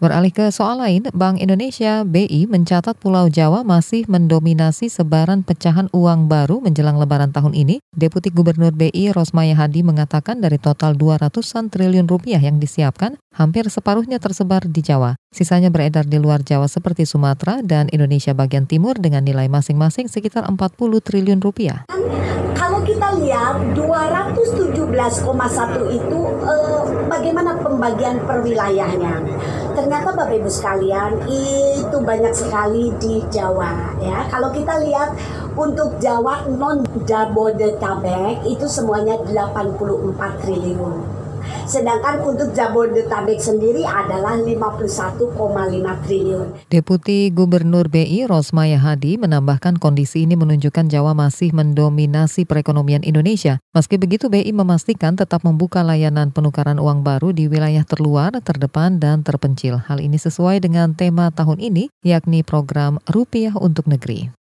Beralih ke soal lain, Bank Indonesia BI mencatat Pulau Jawa masih mendominasi sebaran pecahan uang baru menjelang lebaran tahun ini. Deputi Gubernur BI Rosmaya Hadi mengatakan dari total 200-an triliun rupiah yang disiapkan, hampir separuhnya tersebar di Jawa. Sisanya beredar di luar Jawa seperti Sumatera dan Indonesia bagian timur dengan nilai masing-masing sekitar 40 triliun rupiah. Kalau kita lihat 217,1 itu eh, bagaimana pembagian per wilayahnya ternyata Bapak Ibu sekalian itu banyak sekali di Jawa ya. Kalau kita lihat untuk Jawa non Jabodetabek itu semuanya 84 triliun. Sedangkan untuk Jabodetabek sendiri adalah 51,5 triliun. Deputi Gubernur BI Rosmaya Hadi menambahkan kondisi ini menunjukkan Jawa masih mendominasi perekonomian Indonesia. Meski begitu BI memastikan tetap membuka layanan penukaran uang baru di wilayah terluar, terdepan, dan terpencil. Hal ini sesuai dengan tema tahun ini, yakni program Rupiah untuk Negeri.